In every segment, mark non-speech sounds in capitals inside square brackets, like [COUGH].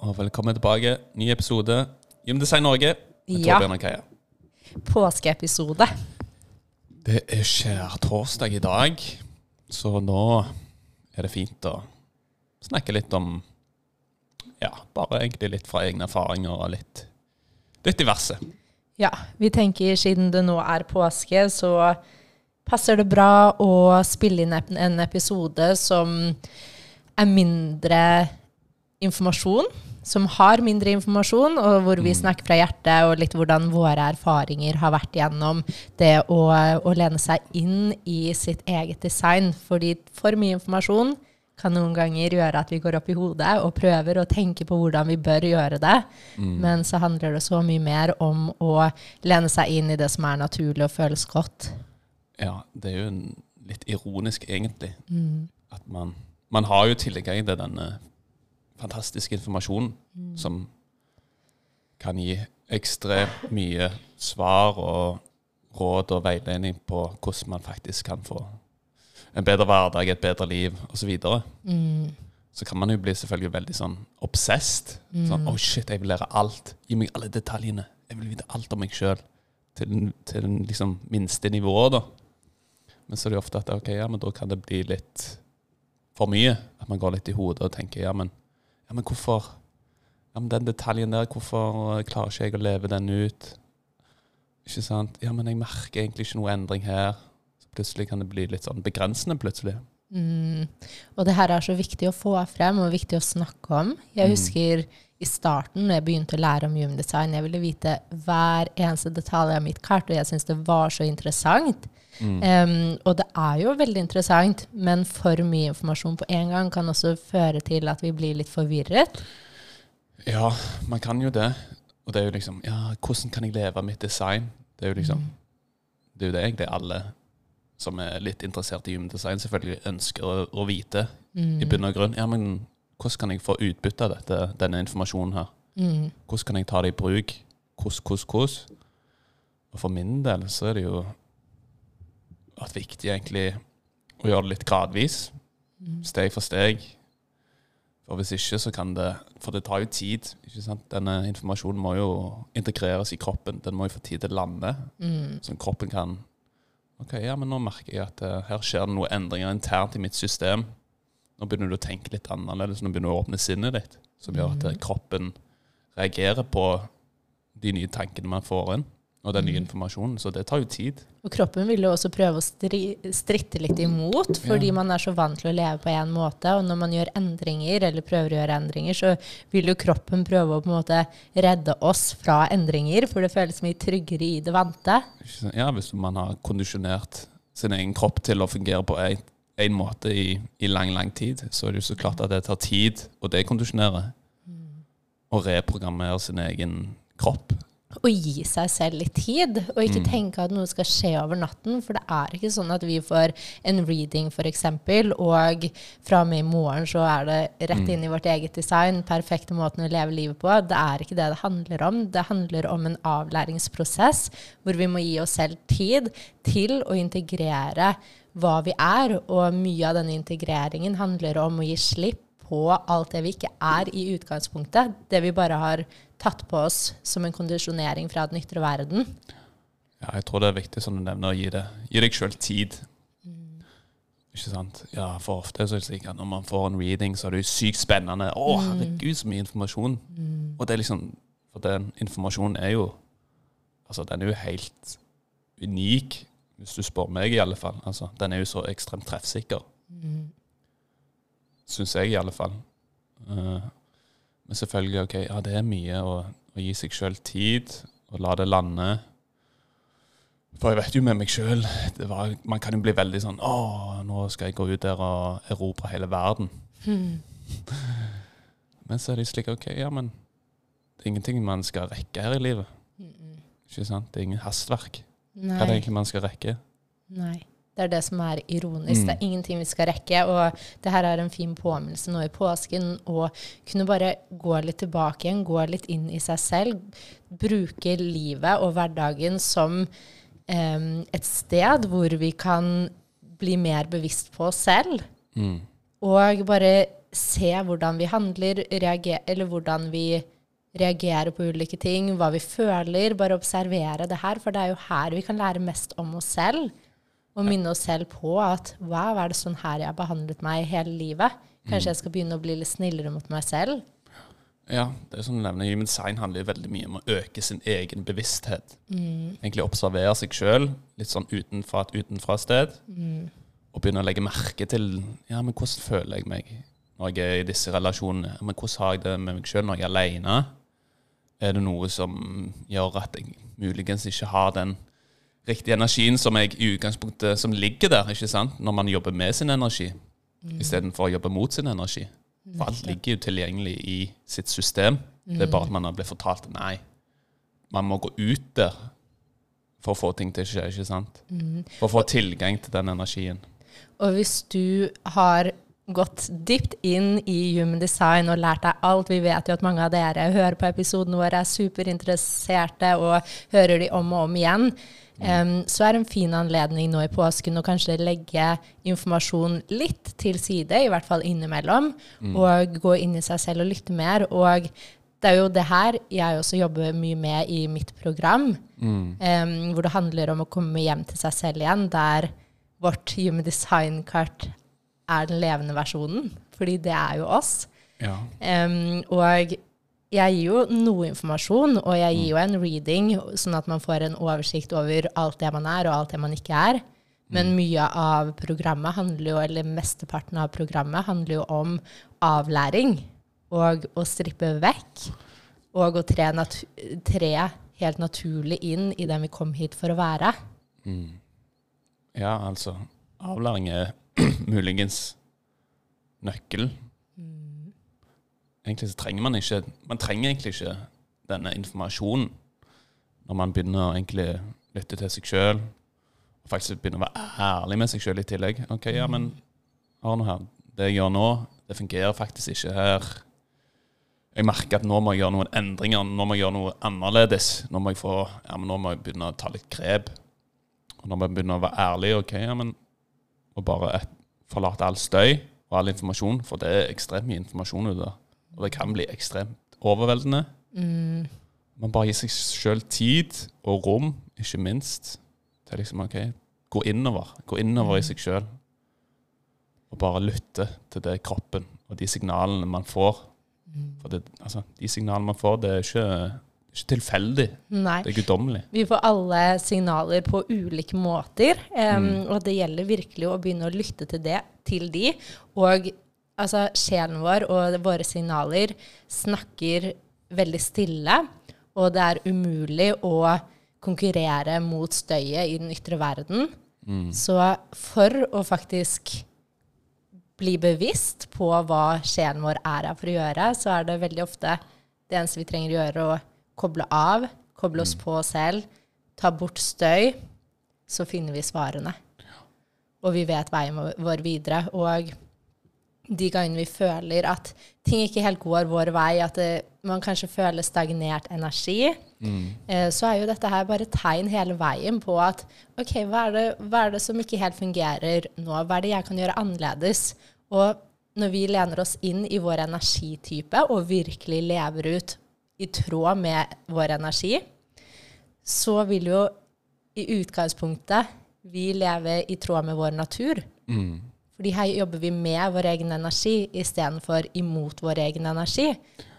og velkommen tilbake. Ny episode Gymdesign Norge med Ja. Torbjørn og Kaja. Påskeepisode. Det er skjærtorsdag i dag, så nå er det fint å snakke litt om Ja, bare egentlig litt fra egne erfaringer og litt, litt diverse. Ja, vi tenker siden det nå er påske, så passer det bra å spille inn en episode som er mindre informasjon, som har mindre informasjon, og hvor vi snakker fra hjertet, og litt hvordan våre erfaringer har vært gjennom det å, å lene seg inn i sitt eget design. Fordi for mye informasjon kan noen ganger gjøre at vi går opp i hodet og prøver å tenke på hvordan vi bør gjøre det. Men så handler det så mye mer om å lene seg inn i det som er naturlig og føles godt. Ja, det er jo litt ironisk, egentlig. At man, man har jo tilgang til denne fantastiske mm. som kan gi ekstremt mye svar og råd og veiledning på hvordan man faktisk kan få en bedre hverdag, et bedre liv osv. Så, videre. så kan man jo bli selvfølgelig veldig sånn obsessed. Sånn, oh shit, jeg vil lære alt. Gi meg alle detaljene. Jeg vil vite alt om meg sjøl. Til, til den liksom minste nivået, da. Men så er det jo ofte at ok, ja, men da kan det bli litt for mye. At man går litt i hodet og tenker ja, men, ja, men hvorfor ja, men Den detaljen der, hvorfor klarer ikke jeg å leve den ut? Ikke sant? Ja, men jeg merker egentlig ikke noe endring her. Så plutselig kan det bli litt sånn begrensende plutselig. Mm. Og det her er så viktig å få frem og viktig å snakke om. Jeg husker i starten når jeg begynte å lære om human design, jeg ville vite hver eneste detalj av mitt kart, og jeg syntes det var så interessant. Em, og det er jo veldig interessant, men for mye informasjon på en gang kan også føre til at vi blir litt forvirret. Ja, man kan jo det. Og det er jo liksom Ja, hvordan kan jeg leve mitt design? Det er jo liksom Det er jo det egentlig alle som er litt interessert i human design, selvfølgelig ønsker å, å vite. I bunn og grunn. Ja, men hvordan kan jeg få utbytte av dette, denne informasjonen her? Mm. Hvordan kan jeg ta det i bruk? Hvordan, hvordan, hvordan? Og for min del så er det jo vært viktig egentlig å gjøre det litt gradvis. Steg for steg. For hvis ikke, så kan det For det tar jo tid. ikke sant? Denne informasjonen må jo integreres i kroppen. Den må jo få tid til å lande. Så kroppen kan Ok, ja, men nå merker jeg at eh, her skjer det noen endringer internt i mitt system. Nå begynner du å tenke litt annerledes. Nå begynner du å åpne sinnet ditt. Som gjør at eh, kroppen reagerer på de nye tankene man får inn, og den nye informasjonen. Så det tar jo tid. Og kroppen vil jo også prøve å stri stritte litt imot, fordi Ja. man er så vant til å leve på én måte. Og når man gjør endringer, eller prøver å gjøre endringer, så vil jo kroppen prøve å på en måte redde oss fra endringer, for det føles mye tryggere i det vante. Ja, Hvis man har kondisjonert sin egen kropp til å fungere på en, en måte i, i lang, lang tid, så er det jo så klart at det tar tid å dekondisjonere. Og reprogrammere sin egen kropp. Og gi seg selv litt tid, og ikke tenke at noe skal skje over natten. For det er ikke sånn at vi får en reading, f.eks., og fra og med i morgen så er det rett inn i vårt eget design, perfekte måten å leve livet på. Det er ikke det det handler om. Det handler om en avlæringsprosess hvor vi må gi oss selv tid til å integrere hva vi er, og mye av denne integreringen handler om å gi slipp på alt det vi ikke er i utgangspunktet. Det vi bare har tatt på oss som en kondisjonering fra den ytre verden. Ja, jeg tror det er viktig som du nevner, å gi, det, gi deg sjøl tid. Ikke sant? Ja, For ofte så er det slik at når man får en reading, så er det jo sykt spennende. Å, herregud, så mye informasjon. Og det er liksom For den informasjonen er jo Altså, den er jo helt unik, hvis du spør meg, i alle fall. Altså, den er jo så ekstremt treffsikker. Syns jeg, i alle fall. Uh, men selvfølgelig, ok, ja, det er mye å, å gi seg sjøl tid, og la det lande. For jeg vet jo med meg sjøl Man kan jo bli veldig sånn Å, nå skal jeg gå ut der og erobre hele verden. Men så er det slik OK, ja, men det er ingenting man skal rekke her i livet. Ikke sant? Det er ingen hastverk. Hva er det Nei. egentlig man skal rekke? Nei. Det er det som er ironisk. Mm. Det er ingenting vi skal rekke. Og det her er en fin påminnelse nå i påsken å kunne bare gå litt tilbake igjen, gå litt inn i seg selv. Bruke livet og hverdagen som em, et sted hvor vi kan bli mer bevisst på oss selv. Mm. Og bare se hvordan vi handler, reager, eller hvordan vi reagerer på ulike ting, hva vi føler. Bare observere det her, for det er jo her vi kan lære mest om oss selv. Og minne oss selv på at wow, er det sånn her jeg har behandlet meg hele livet? Kanskje jeg skal begynne å bli litt snillere mot meg selv? Ja, det er som du nevner, Human design handler veldig mye om å øke sin egen bevissthet. Egentlig observere seg sjøl litt sånn utenfra et utenfra-sted. Og begynne å legge merke til ja, men hvordan føler jeg meg når jeg er i disse relasjonene. Men hvordan har jeg det med meg sjøl når jeg er aleine? Er det noe som gjør at jeg muligens ikke har den riktige energien som jeg i utgangspunktet som ligger der, ikke sant? når man jobber med sin energi, istedenfor å jobbe mot sin energi? For alt ligger jo tilgjengelig i sitt system. Det er bare at man har blitt fortalt nei. Man må gå ut der for å få ting til å skje, ikke sant? For å få tilgang til den energien. Og hvis du har gått dypt inn i human design og lært deg alt Vi vet jo at mange av dere hører på episodene våre, er superinteresserte og hører de om og om igjen. Um, så er det en fin anledning nå i påsken å kanskje legge informasjon litt til side, i hvert fall innimellom, og gå inn i seg selv og lytte mer. Og det er jo det her jeg også jobber mye med i mitt program, em, hvor det handler om å komme hjem til seg selv igjen, der vårt human design-kart er den levende versjonen, fordi det er jo oss. Ja. Um, og jeg gir jo noe informasjon, og jeg gir jo en reading, sånn at man får en oversikt over alt det man er, og alt det man ikke er. Men mye av programmet handler jo, eller mesteparten av programmet handler jo om avlæring, og å strippe vekk, og å tre, tre helt naturlig inn i den vi kom hit for å være. Ja, altså Avlæring er [CLEARS THROAT] muligens nøkkelen. Egentlig så trenger man ikke Man trenger egentlig ikke denne informasjonen når man begynner å egentlig lytte til seg sjøl. Faktisk begynner å være ærlig med seg sjøl i tillegg. Ok, ja, men hør nå her. Det jeg gjør nå, det fungerer faktisk ikke her. Jeg merker at nå må jeg gjøre noen endringer. Nå må jeg gjøre noe annerledes. Nå må jeg, få, ja, nå må jeg begynne å ta litt grep. Og må jeg begynne å være ærlig, ok, ja, men og bare forlate all støy og all informasjon, for det er ekstremt mye informasjon ute. Og det kan bli ekstremt overveldende. Man bare gir seg sjøl tid og rom, ikke minst, til liksom, ok, gå innover. Gå innover i seg sjøl. Og bare lytte til det kroppen og de signalene man får. For det, altså, de signalene man får, det er ikke, ikke tilfeldig. Nei. Det er guddommelig. Vi får alle signaler på ulike måter, em, og det gjelder virkelig å begynne å lytte til det, til de. Og altså, sjelen vår og våre signaler snakker veldig stille, og det er umulig å konkurrere mot støyet i den ytre verden. Så for å faktisk bli bevisst på hva sjelen vår er her for å gjøre, så er det veldig ofte det eneste vi trenger å gjøre, å koble av, koble oss på oss selv, ta bort støy, så finner vi svarene. Og vi vet veien vår- videre. Og de gangene vi føler at ting ikke helt går vår vei, at det, man kanskje føler stagnert energi, eh, så er jo dette her bare tegn hele veien på at ok, hva er, det, hva er det som ikke helt fungerer nå? Hva er det jeg kan gjøre annerledes? Og når vi lener oss inn i vår energitype og virkelig lever ut i tråd med vår energi, så vil jo i utgangspunktet vi leve i tråd med vår natur. Fordi her jobber vi med vår egen energi istedenfor imot vår egen energi.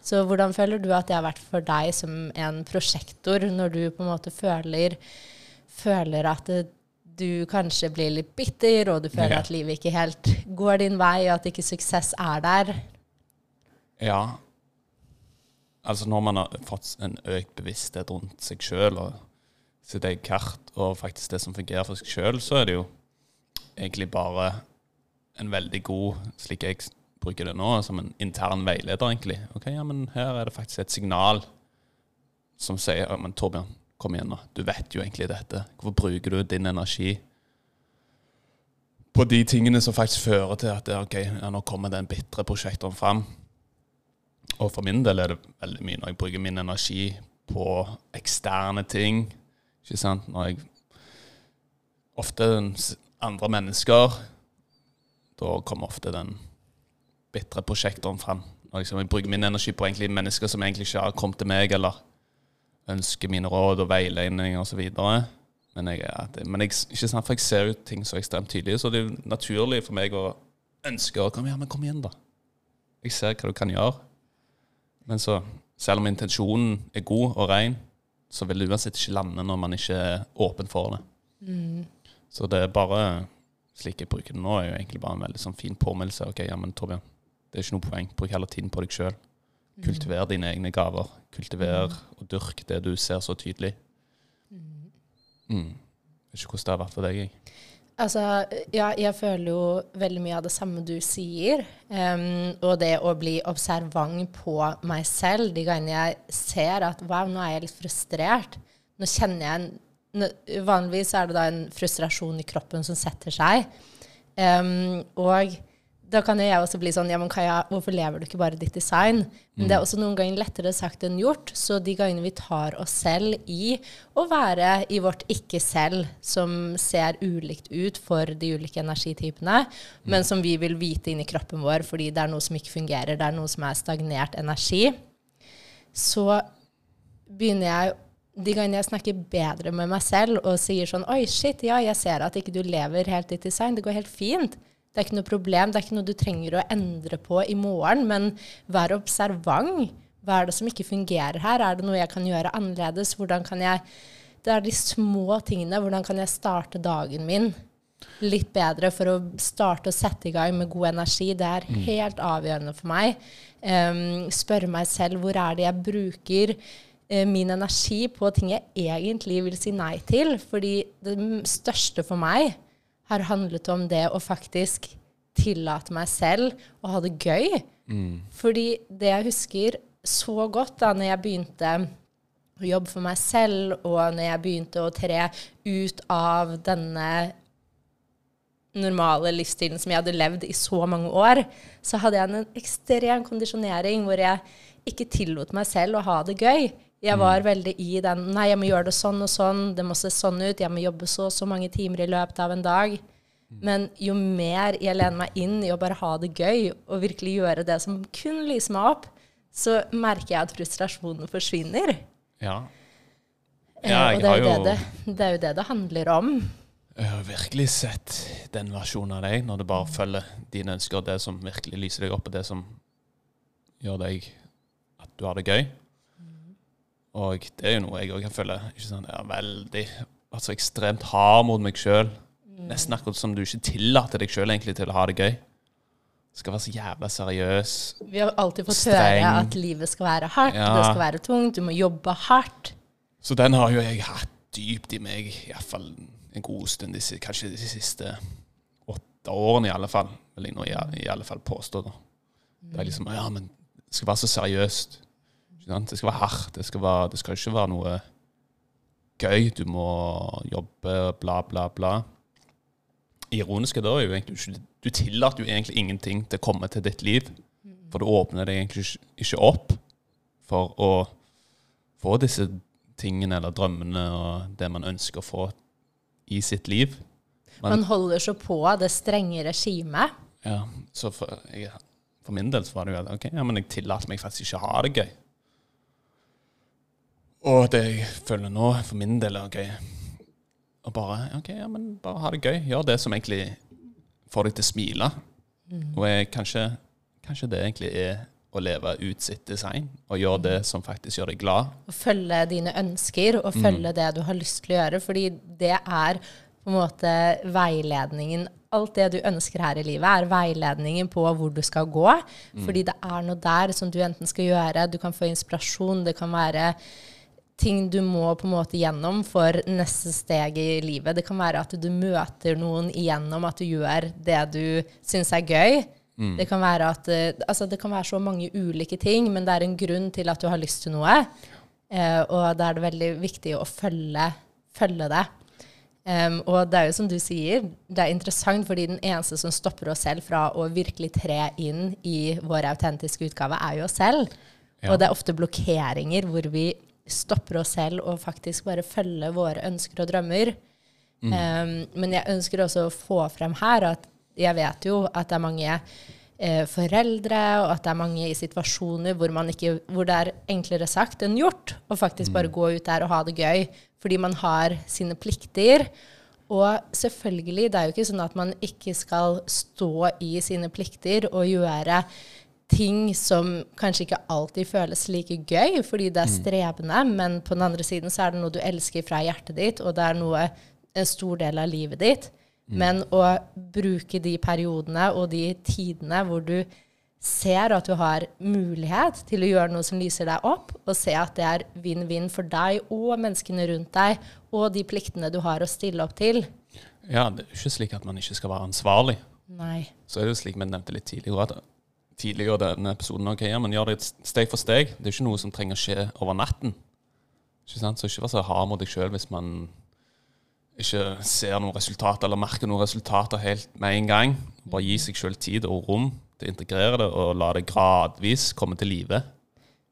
Så hvordan føler du at det har vært for deg som en prosjektor, når du på en måte føler, føler at det, du kanskje blir litt bitter, og du føler Ja. at livet ikke helt går din vei, og at ikke suksess er der? Ja. Altså når man har fått en økt bevissthet rundt seg sjøl og sitt eget kart, og faktisk det som fungerer for seg sjøl, så er det jo egentlig bare en veldig god, slik jeg bruker det nå, som en intern veileder, egentlig. Ok, ja, men her er det faktisk et signal som sier ja, men Torbjørn, kom igjen nå, du vet jo egentlig dette. Hvorfor bruker du din energi på de tingene som faktisk fører til at ok, ja, nå kommer den bitre prosjektoren fram? Og for min del er det veldig mye når jeg bruker min energi på eksterne ting. Ikke sant? Når jeg Ofte andre mennesker Da kommer ofte den bitre prosjektoren fram. Når jeg bruker min energi på egentlig mennesker som egentlig ikke har kommet til meg, eller ønsker mine råd og veiledning osv. Men, jeg, men jeg, ikke sant, for jeg ser jo ting så ekstremt tydelig, så det er jo naturlig for meg å ønske å komme, igjen, da. Jeg ser hva du kan gjøre. Men så, selv om intensjonen er god og ren, så vil det uansett ikke lande når man ikke er åpen for det. Mm. Så det er bare slik jeg bruker det nå, er jo egentlig bare en veldig sånn fin påminnelse. Ok, ja, men Torbjørn, det er ikke noe poeng. Bruk heller tiden på deg sjøl. Mm. Kultiver dine egne gaver. Kultiver mm. og dyrk det du ser så tydelig. Mm. mm. Vet ikke hvordan det har vært for deg. Jeg. Altså, ja, jeg føler jo veldig mye av det samme du sier. Um, og det å bli observant på meg selv de gangene jeg ser at wow, nå er jeg litt frustrert. Nå kjenner jeg en, Vanligvis er det da en frustrasjon i kroppen som setter seg. Um, og da kan jo jeg også bli sånn Ja, men Kaja, hvorfor lever du ikke bare ditt design? Men det er mm. også noen ganger lettere sagt enn gjort. Så de gangene vi tar oss selv i å være i vårt ikke-selv, som ser ulikt ut for de ulike energitypene, men mm. som vi vil vite inni kroppen vår fordi det er noe som ikke fungerer, det er noe som er stagnert energi, så begynner jeg de gangene jeg snakker bedre med meg selv og sier sånn Oi, shit, ja, jeg ser at ikke du lever helt ditt design. Det går helt fint. Det er ikke noe problem. Det er ikke noe du trenger å endre på i morgen, men vær observant. Hva er det som ikke fungerer her? Er det noe jeg kan gjøre annerledes? Hvordan kan jeg Det er de små tingene. Hvordan kan jeg starte dagen min litt bedre for å starte å sette i gang med god energi? Det er mm. helt avgjørende for meg. Um, spørre meg selv hvor er det jeg bruker uh, min energi på ting jeg egentlig vil si nei til. Fordi det største for meg har handlet om det å faktisk tillate meg selv å ha det gøy. Mm. Fordi det jeg husker så godt da når jeg begynte å jobbe for meg selv, og når jeg begynte å tre ut av denne normale livsstilen som jeg hadde levd i så mange år, så hadde jeg en ekstrem kondisjonering hvor jeg ikke tillot meg selv å ha det gøy. Jeg var mm. veldig i den Nei, jeg må gjøre det sånn og sånn. Det må se sånn ut. Jeg må jobbe så og så mange timer i løpet av en dag. Mm. Men jo mer jeg lener meg inn i å bare ha det gøy og virkelig gjøre det som kun lyser meg opp, så merker jeg at frustrasjonen forsvinner. Ja. Eh, ja og det er, jo det, det er jo det det handler om. Jeg har virkelig sett den versjonen av deg, når du bare følger dine ønsker, det som virkelig lyser deg opp, og det som gjør deg at du har det gøy. Og det er jo noe jeg òg kan føle ikke sånn, jeg er veldig altså ekstremt hard mot meg sjøl. Mm. Nesten akkurat som du ikke tillater deg sjøl til å ha det gøy. Skal være så jævla seriøs. Vi har alltid fått streng. høre at livet skal være hardt, ja. det skal være tungt, du må jobbe hardt. Så den har jo jeg hatt dypt i meg iallfall en god stund, disse, kanskje de siste åtte årene i alle fall. Vil jeg nå i, i alle fall påstå. da. Det er liksom Ja, men det skal være så seriøst. Det skal være hardt. Det skal, være, det skal ikke være noe gøy. Du må jobbe, bla, bla, bla. Ironisk er det jo egentlig ikke Du tillater jo egentlig ingenting til å komme til ditt liv. For du åpner deg egentlig ikke opp for å få disse tingene eller drømmene og det man ønsker å få i sitt liv. Man, man holder så på det strenge regimet. Ja, så for, jeg, for, min del så var det jo at ok, ja, men jeg tillater meg faktisk ikke å ha det gøy. Og det jeg føler nå, for min del, er gøy Og bare ok, ja, men bare ha det gøy. Gjør det som egentlig får deg til å smile. Mm. Og jeg, kanskje, kanskje, det egentlig er å leve ut sitt design og gjøre det som faktisk gjør deg glad. Å følge dine ønsker og følge mm. det du har lyst til å gjøre. Fordi det er på en måte veiledningen alt det du ønsker her i livet, er veiledningen på hvor du skal gå. Mm. Fordi det er noe der som du enten skal gjøre, du kan få inspirasjon, det kan være ting du må på en måte gjennom for neste steg i livet. Det kan være at du møter noen igjennom at du gjør det du syns er gøy. Mm. Det, kan være at, eh, altså det kan være så mange ulike ting, men det er en grunn til at du har lyst til noe. Eh, og da er det veldig viktig å følge, følge det. Um, og det er jo som du sier, det er interessant fordi den eneste som stopper oss selv fra å virkelig tre inn i vår autentiske utgave, er jo oss selv. Ja. Og det er ofte blokkeringer hvor vi stopper oss selv og faktisk bare følger våre ønsker og drømmer. Mm. Um, men jeg ønsker også å få frem her at jeg vet jo at det er mange eh, foreldre, og at det er mange i situasjoner hvor, ikke, hvor, det er enklere sagt enn gjort å faktisk mm. bare gå ut der og ha det gøy fordi man har sine plikter. Og selvfølgelig, det er jo ikke sånn at man ikke skal stå i sine plikter og gjøre ting som kanskje ikke alltid føles like gøy, fordi det er strebende, strevende, men på den andre siden så er det noe du elsker fra hjertet ditt, og det er noe, en stor del av livet ditt. Mm. Men å bruke de periodene og de tidene hvor du ser at du har mulighet til å gjøre noe som lyser deg opp, og se at det er vinn-vinn for deg og menneskene rundt deg, og de pliktene du har å stille opp til. Ja, det er jo ikke slik at man ikke skal være ansvarlig. Nei. Så er det jo slik vi nevnte litt tidligere, at tidligere denne episoden ok, ja, men gjør det steg for steg. Det er ikke noe som trenger å skje over natten. Ikke sant? Så ikke vær så hard mot deg sjøl hvis man ikke ser noen resultater eller merker noen resultater helt med en gang. Bare gi seg sjøl tid og rom til å integrere det, og la det gradvis komme til live.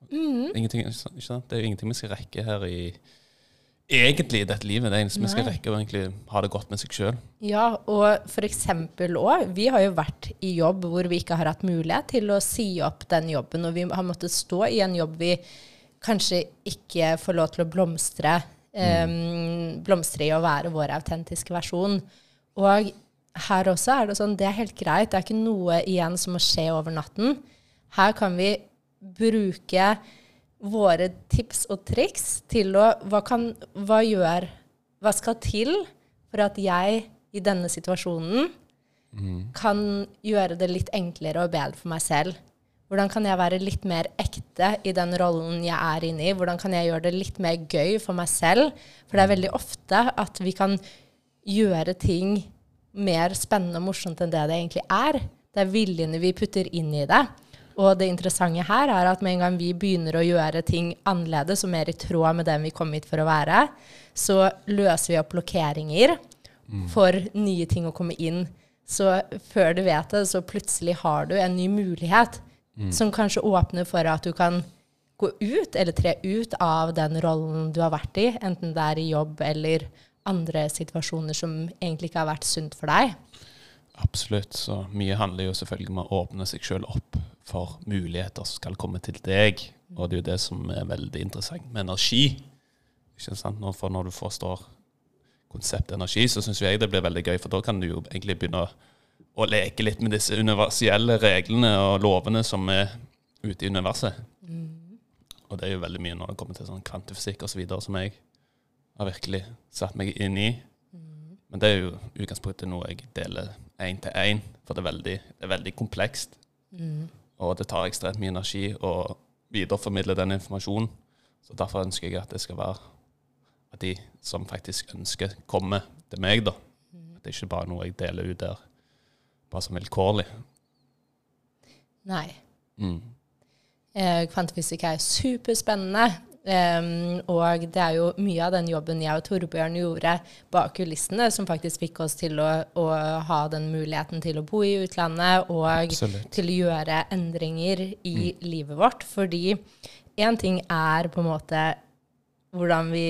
Mm. det er jo ingenting vi skal rekke her i egentlig i dette livet. Det eneste vi skal rekke, å egentlig ha det godt med seg sjøl. Ja, og eksempel òg, vi har jo vært i jobb hvor vi ikke har hatt mulighet til å si opp den jobben, og vi har måttet stå i en jobb vi kanskje ikke får lov til å blomstre um, blomstre i å være vår autentiske versjon. Og her også er det sånn, det er helt greit. Det er ikke noe igjen som må skje over natten. Her kan vi bruke våre tips og triks til å Hva, kan, hva gjør Hva skal til for at jeg i denne situasjonen mm. kan gjøre det litt enklere og bedre for meg selv? Hvordan kan jeg være litt mer ekte i den rollen jeg er inne i? Hvordan kan jeg gjøre det litt mer gøy for meg selv? For det er veldig ofte at vi kan gjøre ting mer spennende og morsomt enn det det egentlig er. Det er viljene vi putter inn i det. Og det interessante her er at med en gang vi begynner å gjøre ting annerledes og mer i tråd med den vi kom hit for å være, så løser vi opp blokkeringer mm. for nye ting å komme inn. Så før du vet det, så plutselig har du en ny mulighet mm. som kanskje åpner for at du kan gå ut, eller tre ut av den rollen du har vært i, enten det er i jobb eller andre situasjoner som egentlig ikke har vært sunt for deg. Absolutt. Så mye handler jo selvfølgelig om å åpne seg sjøl opp for muligheter som skal komme til deg. Og det er jo det som er veldig interessant med energi. Ikke sant? For når du forstår konseptet energi, så syns jeg det blir veldig gøy, for da kan du jo egentlig begynne å leke litt med disse universelle reglene og lovene som er ute i universet. Mm. Og det er jo veldig mye når det kommer til sånn kvantefysikk osv. Så som jeg har virkelig satt meg inn i. Men det er jo utgangspunktet noe jeg deler én til én, for det er veldig, det er veldig komplekst. Mm. Og det tar ekstremt mye energi å videreformidle den informasjonen. Så derfor ønsker jeg at det skal være at de som faktisk ønsker, kommer til meg. da. Mm. At det ikke bare er noe jeg deler ut der bare som vilkårlig. Nei. Mm. Eh, kvantefysikk er superspennende. Um, og det er jo mye av den jobben jeg og Torbjørn gjorde bak kulissene, som faktisk fikk oss til å, å, ha den muligheten til å bo i utlandet og Absolutt. til å gjøre endringer i mm. livet vårt. Fordi én ting er på en måte hvordan vi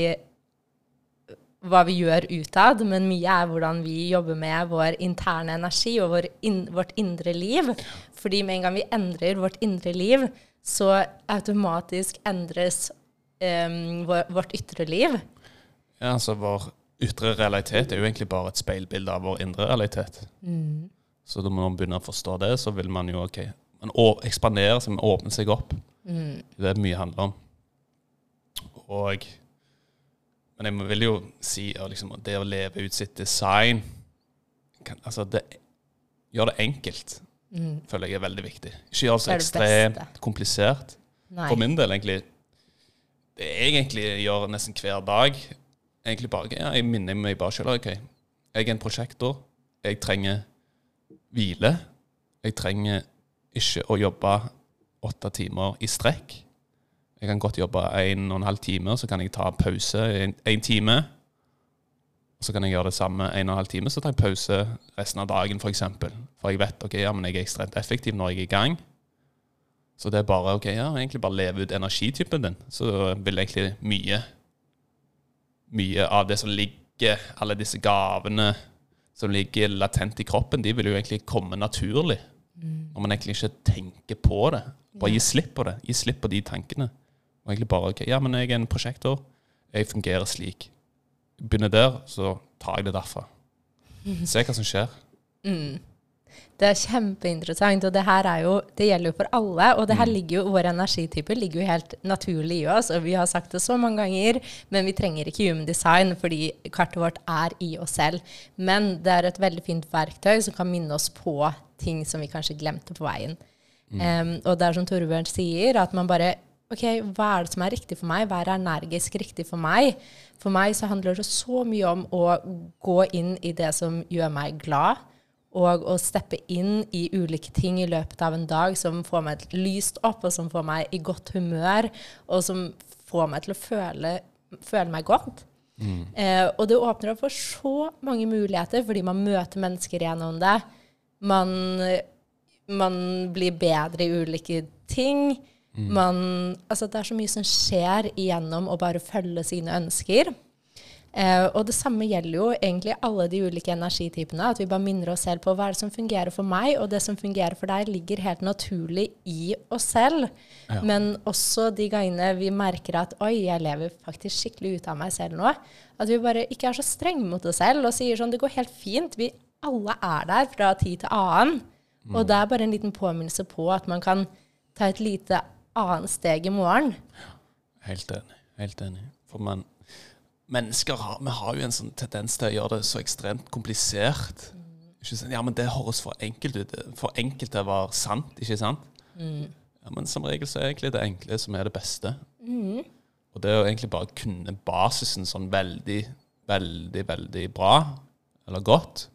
hva vi gjør utad, men mye er hvordan vi jobber med vår interne energi og vår in vårt indre liv. Fordi med en gang vi endrer vårt indre liv, så automatisk endres um, vårt ytre liv. Ja, altså vår ytre realitet er jo egentlig bare et speilbilde av vår indre realitet. Mm. Så når man begynner å forstå det, så vil man jo ok, man ekspandere seg, man seg opp. Mm. Det er mye handler om. Og men jeg vil jo si at liksom, det å leve ut sitt design kan, altså det, Gjør det enkelt, mm. føler jeg er veldig viktig. Ikke gjør det så ekstremt komplisert. Nei. For min del, egentlig jeg egentlig gjør nesten hver dag egentlig bare, ja, Jeg minner meg bare selv, ok, jeg er en prosjektor. Jeg trenger hvile. Jeg trenger ikke å jobbe åtte timer i strekk. Jeg kan godt jobbe en og en halv time, så kan jeg ta pause en, en time. Og så kan jeg gjøre det samme en og en halv time, så tar jeg pause resten av dagen, f.eks. For, eksempel. for jeg vet ok, ja, men jeg er ekstremt effektiv når jeg er i gang. Så det er bare ok, ja, egentlig bare leve ut energitypen din. Så vil egentlig mye Mye av det som ligger, alle disse gavene som ligger latent i kroppen, de vil jo egentlig komme naturlig. Mm. Når man egentlig ikke tenker på det. Bare gi slipp på det. Gi slipp på de tankene. Og egentlig bare ok, ja, men jeg er en prosjektor. Jeg fungerer slik. Begynner der, så tar jeg det derfra. [LAUGHS] Se hva som skjer. Mm. Det er kjempeinteressant, og det her er jo, det gjelder jo for alle. Og det her mm. ligger jo, våre energityper ligger jo helt naturlig i oss, og vi har sagt det så mange ganger, men vi trenger ikke human design fordi kartet vårt er i oss selv. Men det er et veldig fint verktøy som kan minne oss på ting som vi kanskje glemte på veien. Mm. Um, og det er som Torbjørn sier, at man bare OK, hva er det som er riktig for meg? Hva er energisk riktig for meg? For meg så handler det så mye om å gå inn i det som gjør meg glad og å steppe inn i ulike ting i løpet av en dag som får meg lyst opp, og som får meg i godt humør, og som får meg til å føle, føle meg godt. Mm. Eh, og det åpner opp for så mange muligheter, fordi man møter mennesker gjennom det. Man, man blir bedre i ulike ting. Mm. Man, altså det er så mye som skjer igjennom å bare følge sine ønsker. Eh, og det samme gjelder jo egentlig alle de ulike energitypene. At vi bare minner oss selv på hva er det som fungerer for meg, og det som fungerer for deg, ligger helt naturlig i oss selv. Ja. Men også de gangene vi merker at oi, jeg lever faktisk skikkelig ut av meg selv nå. At vi bare ikke er så strenge mot oss selv og sier sånn det går helt fint. Vi alle er der fra tid til annen. Mm. Og det er bare en liten påminnelse på at man kan ta et lite annet steg i morgen. Helt enig. Helt enig. For man mennesker har, vi har jo en sånn tendens til å gjøre det så ekstremt komplisert. Mm. Ja, men det høres for enkelt ut. For enkelt til å være sant, ikke sant? Mm. Ja, Men som regel så er egentlig det enkle som er det beste. Mm. Og det å egentlig bare kunne basisen sånn veldig, veldig, veldig bra, eller godt,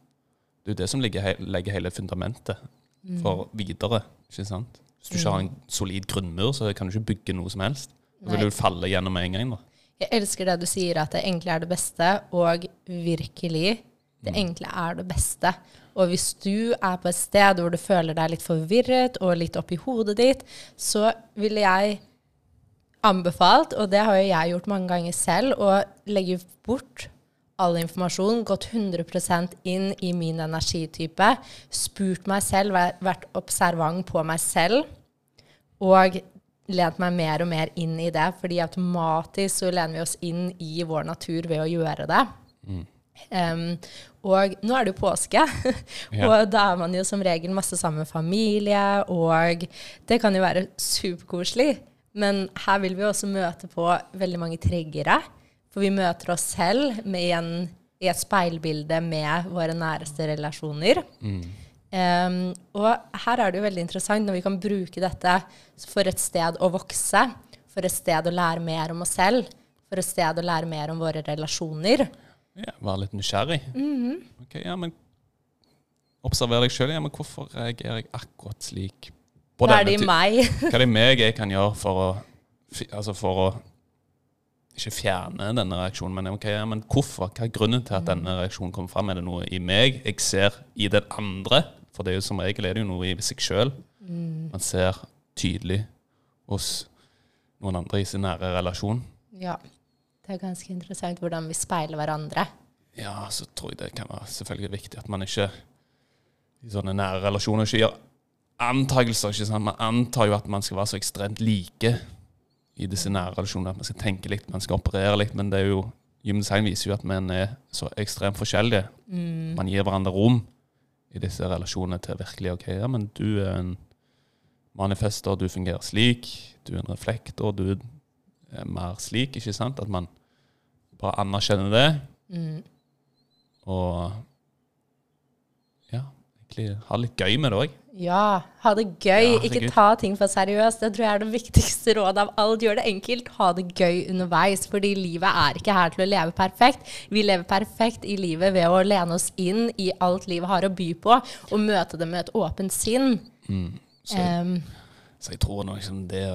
det er jo det som legger, legger hele fundamentet mm. for videre. ikke sant? Hvis du ikke har en mm. solid grunnmur, så kan du ikke bygge noe som helst. Da vil du falle gjennom med en gang. da. Jeg elsker det du sier, at det egentlig er det beste, og virkelig, det mm. enkle er det beste. Og hvis du er på et sted hvor du føler deg litt forvirret og litt oppi hodet ditt, så ville jeg anbefalt, og det har jo jeg gjort mange ganger selv, å legge bort all informasjon, gått 100% inn i min energitype, spurt meg selv, vært observant på meg selv, og lent meg mer og mer inn i det, fordi automatisk så lener vi oss inn i vår natur ved å gjøre det. Mm. Um, og nå er det jo påske, [LAUGHS] ja. og da er man jo som regel masse sammen med familie, og det kan jo være superkoselig. Men her vil vi også møte på veldig mange triggere, for vi møter oss selv med en, i et speilbilde med våre næreste relasjoner. Mm. Um, og her er det jo veldig interessant når vi kan bruke dette for et sted å vokse, for et sted å lære mer om oss selv, for et sted å lære mer om våre relasjoner. Ja, Være litt nysgjerrig. Mm -hmm. Ok, ja, men Observer deg sjøl. Ja, men hvorfor reagerer jeg akkurat slik? Hva er det i meg? [LAUGHS] hva er det i meg jeg kan gjøre for å, altså for å ikke fjerne denne reaksjonen, men, okay, ja, men hvorfor? Hva er grunnen til at denne reaksjonen kommer fram? Er det noe i meg jeg ser i den andre for det er jo som regel er det jo noe i seg sjøl. Mm. Man ser tydelig hos noen andre i sin nære relasjon. Ja. Det er ganske interessant hvordan vi speiler hverandre. Ja, så tror jeg det kan være selvfølgelig viktig at man ikke i sånne nære relasjoner ikke gjør antakelser. ikke sant? Man antar jo at man skal være så ekstremt like i disse nære relasjonene. At man skal tenke litt, man skal operere litt. Men det er jo, Human Design viser jo at man er så ekstremt forskjellige. Mm. Man gir hverandre rom i disse relasjonene til virkelig OK, ja, men du er en manifester, du fungerer slik. Du er en reflektor, du er mer slik, ikke sant? At man bare anerkjenner det. Mm. Og egentlig ha litt gøy med det òg. Ja, ha det gøy. Ja, ikke ta ting for seriøst. Det tror jeg er det viktigste rådet av alt. Gjør det enkelt. Ha det gøy underveis. Fordi livet er ikke her til å leve perfekt. Vi lever perfekt i livet ved å lene oss inn i alt livet har å by på, og møte det med et åpent sinn. Mm. Så, um, så, jeg tror liksom det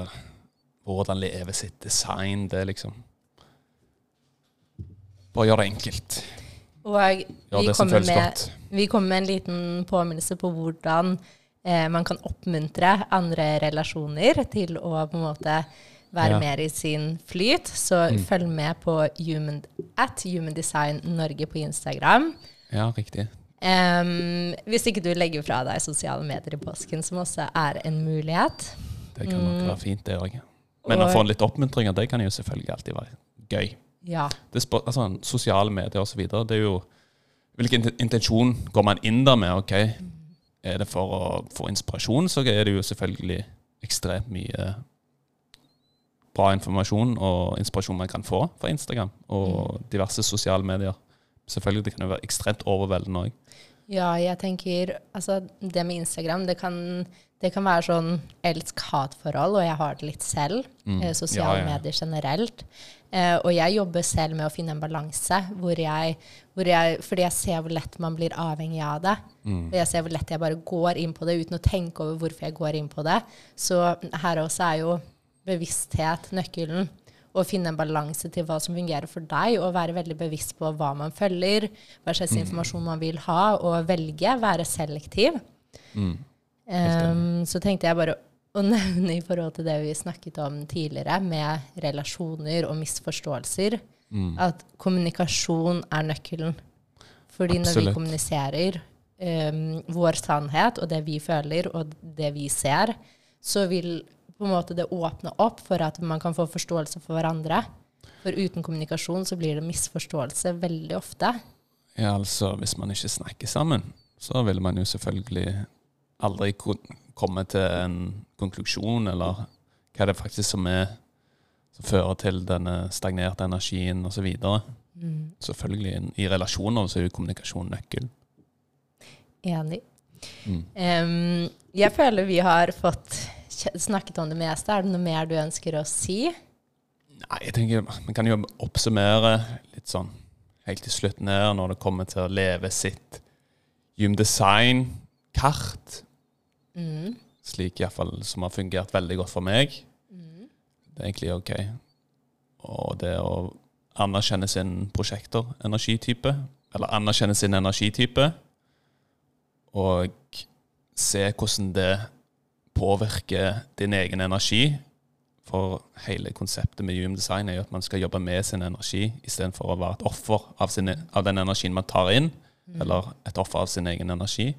hvordan leve sitt design. Det liksom Bare gjør det enkelt. Og vi ja, kommer, med, vi kommer med en liten påminnelse på hvordan eh, man kan oppmuntre andre relasjoner til å på en måte være Ja. mer i sin flyt. Så følg med på human, at Human Design Norge på Instagram. Ja, riktig. Um, hvis ikke du legger fra deg sosiale medier i påsken, som også er en mulighet. Det kan nok være fint, det òg. Men å få få litt oppmuntring, det kan jo selvfølgelig alltid være gøy. Ja. Det spør, altså, sosiale medier osv. Det er jo Hvilken intensjon går man inn der med? ok, Er det for å få inspirasjon, så er det jo selvfølgelig ekstremt mye bra informasjon og inspirasjon man kan få fra Instagram og diverse sosiale medier. Selvfølgelig det kan jo være ekstremt overveldende òg. Ja, jeg tenker Altså, det med Instagram, det kan, det kan være sånn elsk-hat-forhold, og jeg har det litt selv. Mm. sosiale Ja, ja. medier generelt. Eh, og jeg jobber selv med å finne en balanse hvor jeg, hvor jeg Fordi jeg ser hvor lett man blir avhengig av det. Og jeg ser hvor lett jeg bare går inn på det uten å tenke over hvorfor jeg går inn på det. Så her også er jo bevissthet nøkkelen. Å finne en balanse til hva som fungerer for deg, og være veldig bevisst på hva man følger, hva slags informasjon man vil ha, og velge. Være selektiv. Um, så tenkte jeg bare å nevne i forhold til det vi snakket om tidligere, med relasjoner og misforståelser, at kommunikasjon er nøkkelen. Fordi når vi kommuniserer um, vår sannhet og det vi føler og det vi ser, så vil på en måte det åpne opp for at man kan få forståelse for hverandre. For uten kommunikasjon så blir det misforståelse veldig ofte. Ja, altså, hvis man ikke snakker sammen, så vil man jo selvfølgelig aldri kon- komme til en konklusjon, eller hva det faktisk som er som fører til denne stagnerte energien osv. Så videre. Selvfølgelig i relasjoner så er jo kommunikasjon nøkkel. Enig. Mm. Um, jeg føler vi har fått snakket om det meste. Er det noe mer du ønsker å si? Nei, jeg tenker Man kan jo oppsummere litt sånn helt til slutt ned når det kommer til å leve sitt Hume Design-kart. Mm. Slik iallfall som har fungert veldig godt for meg. Det er egentlig OK. Og det å anerkjenne sin prosjekter, energitype, eller anerkjenne sin energitype, og se hvordan det påvirker din egen energi. For hele konseptet med Hume Design er jo at man skal jobbe med sin energi istedenfor å være et offer av, sin, av den energien man tar inn, eller et offer av sin egen energi.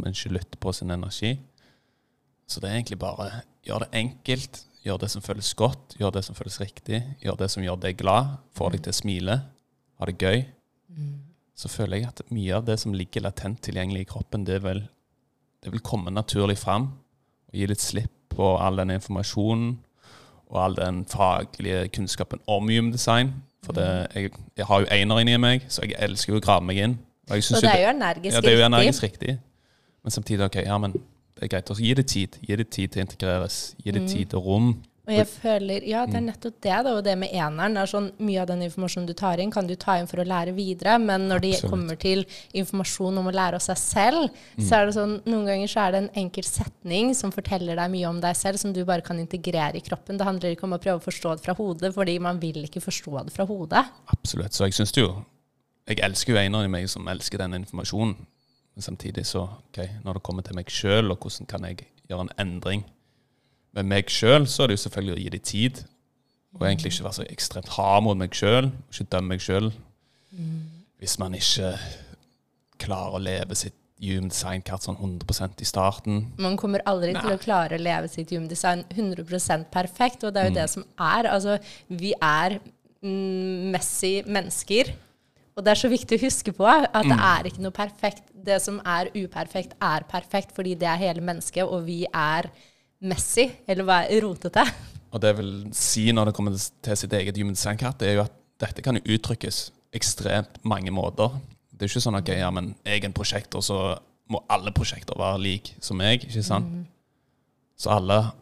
Man ikke lytter på sin energi. Så det er egentlig bare gjør det enkelt, gjør det som føles godt, gjør det som føles riktig, gjør det som gjør deg glad, får deg til å smile, ha det gøy. Så føler jeg at mye av det som ligger latent tilgjengelig i kroppen, det vil, det vil komme naturlig fram. Og gi litt slipp på all den informasjonen og all den faglige kunnskapen om gymdesign. For det, jeg, jeg har jo einer inni meg, så jeg elsker jo å grave meg inn. Og Så det er jo energisk ja, det er jo energisk riktig. Men samtidig, ok, ja, men det er greit å gi det tid. Gi det tid til å integreres. Gi Mm. det tid og rom. Og jeg føler, ja, Mm. det er nettopp det, da, og det med eneren. er sånn, Mye av den informasjonen du tar inn, kan du ta inn for å lære videre, men når det Absolutt. kommer til informasjon om å lære av seg selv, Mm. så er det sånn, noen ganger så er det en enkel setning som forteller deg mye om deg selv, som du bare kan integrere i kroppen. Det handler ikke om å prøve å forstå det fra hodet, fordi man vil ikke forstå det fra hodet. Absolutt. Så jeg syns jo Jeg elsker jo eneren i meg som elsker den informasjonen. Men samtidig så, ok, når det kommer til meg sjøl, og hvordan kan jeg gjøre en endring med meg sjøl, så er det jo selvfølgelig å gi dem tid. Og egentlig ikke være så ekstremt hard mot meg sjøl. Ikke dømme meg sjøl. Hvis man ikke klarer å leve sitt human design-kart sånn 100% i starten. Man kommer aldri til å klare å leve sitt human design 100% perfekt, og det er Mm. jo det som er. Altså, vi er mm, messy mennesker, og det er så viktig å huske på at Mm. det er ikke noe perfekt. Det som er uperfekt, er perfekt, fordi det er hele mennesket, og vi er messy, eller hva er rotete. Og det jeg vil si når det kommer til sitt eget human design-kart, det er jo at dette kan jo uttrykkes ekstremt mange måter. Det er ikke sånn at okay, ja, men jeg er en prosjektor, så må alle prosjekter være like som meg. ikke sant? Så alle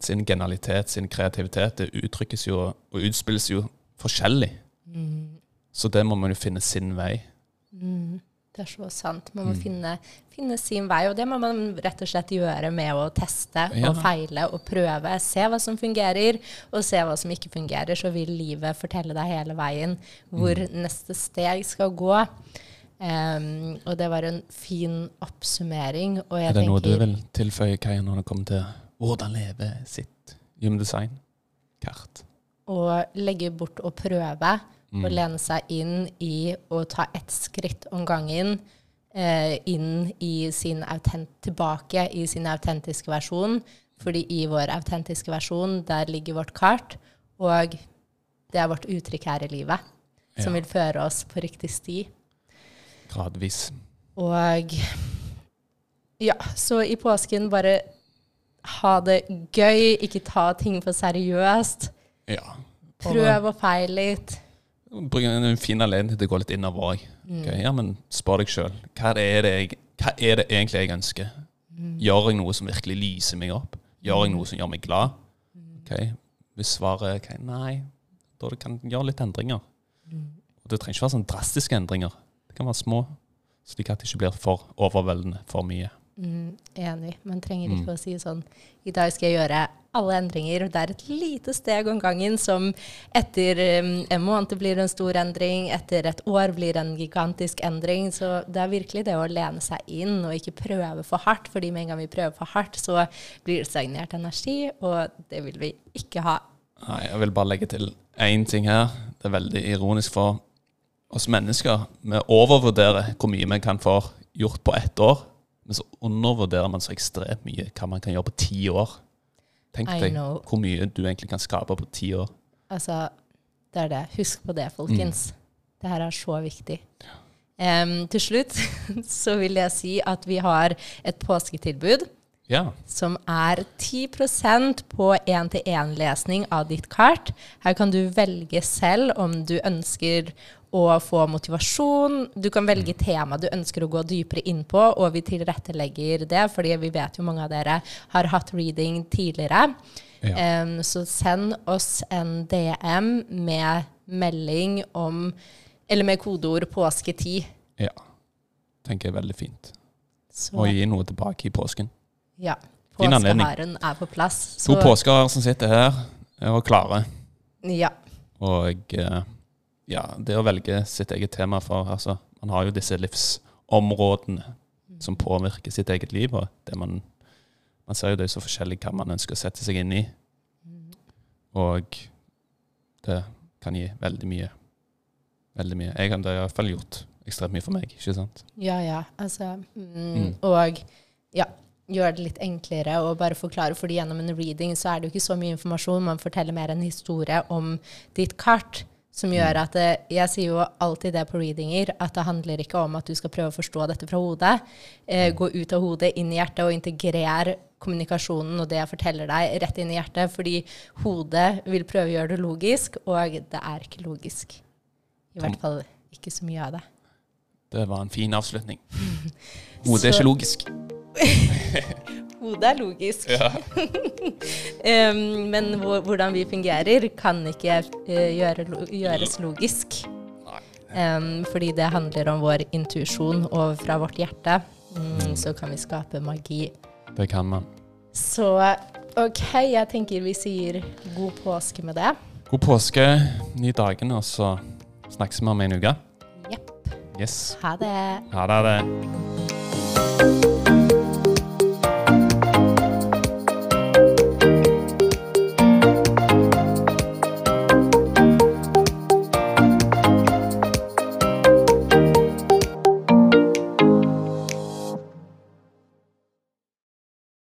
sin genialitet, sin kreativitet, det uttrykkes jo og utspilles jo forskjellig. Så det må man jo finne sin vei. Det er så sant. Man må finne, finne sin vei, og det må man rett og slett gjøre med å teste Ja. og feile og prøve. Se hva som fungerer, og se hva som ikke fungerer. Så vil livet fortelle deg hele veien hvor neste steg skal gå. Um, og det var en fin oppsummering. Og jeg Er det noe du vil tilføye, Kaja, når det kommer til hvordan leve sitt human design-kart? å legge bort og prøve, Mm. Å lene seg inn i å ta ett skritt om gangen. Eh, inn i sin autent tilbake i sin autentiske versjon. Fordi i vår autentiske versjon, der ligger vårt kart, og det er vårt uttrykk her i livet. Som Ja. vil føre oss på riktig sti. Gradvis. Og ja, så i påsken bare ha det gøy, ikke ta ting for seriøst. Ja. Prøv og feil litt. Bruke en fin anledning til å gå litt innover òg. ja, men spør deg sjøl. Hva, det hva er det egentlig jeg ønsker? Gjør jeg noe som virkelig lyser meg opp? Gjør jeg noe som gjør meg glad? Okay. Hvis svaret er okay, nei, da kan du gjøre litt endringer. Og Det trenger ikke være sånn drastiske endringer. Det kan være små, slik at det ikke blir for overveldende for mye. Mm, enig. Man trenger Mm. ikke å si sånn I dag skal jeg gjøre alle endringer. Det er et lite steg om gangen som etter um, en måned blir en stor endring, etter et år blir en gigantisk endring. Så det er virkelig det å lene seg inn og ikke prøve for hardt. fordi med en gang vi prøver for hardt, så blir det stagnert energi, og det vil vi ikke ha. Nei, Jeg vil bare legge til én ting her. Det er veldig ironisk for oss mennesker. Vi overvurderer hvor mye vi kan få gjort på ett år, men så undervurderer man så ekstremt mye hva man kan gjøre på ti år. Tenk I deg know. hvor mye du egentlig kan skape på ti år. Altså, det er det. Husk på det, folkens. Det her er så viktig. Um, til slutt [LAUGHS] så vil jeg si at vi har et påsketilbud Ja. som er 10% på én-til-én-lesning av ditt kart. Her kan du velge selv om du ønsker å få motivasjon. Du kan velge tema du ønsker å gå dypere inn på, og vi tilrettelegger det, fordi vi vet jo mange av dere har hatt reading tidligere. Ja. Um, så send oss en DM med melding om Eller med kodeord 'påsketid'. ja. Tenker jeg er veldig fint. Så Og gi noe tilbake i påsken. Ja, påskeharen er på plass. To påskeharer som sitter her, er klare. Ja. Og eh, ja, det å velge sitt eget tema for altså, Man har jo disse livsområdene som påvirker sitt eget liv. Og det man, man ser jo det er så forskjellig hva man ønsker å sette seg inn i. Og det kan gi veldig mye. Veldig mye. Jeg, har- det har i hvert fall gjort ekstremt mye for meg. ikke sant? Ja, ja. Altså, mm, Mm. Og ja, gjør det litt enklere og bare forklare. fordi gjennom en reading så er det jo ikke så mye informasjon. Man forteller mer en historie om ditt kart. Som gjør at det, Jeg sier jo alltid det på readinger, at det handler ikke om at du skal prøve å forstå dette fra hodet. Eh, gå ut av hodet, inn i hjertet, og integrere kommunikasjonen og det jeg forteller deg, rett inn i hjertet. Fordi hodet vil prøve å gjøre det logisk, og det er ikke logisk. I hvert fall ikke så mye av det. Det var en fin avslutning. [LAUGHS] Hodet er ikke logisk. [LAUGHS] Hodet er logisk. [LAUGHS] Em, men hvordan vi fungerer, kan ikke eh, gjøre, gjøres logisk. Um, fordi det handler om vår intuisjon, og fra vårt hjerte mm, så kan vi skape magi. Det kan man. Så OK, jeg tenker vi sier god påske med det. God påske, ny dagen, og så snakkes vi om en uke. Jepp. Yes. Ha det. Ha det.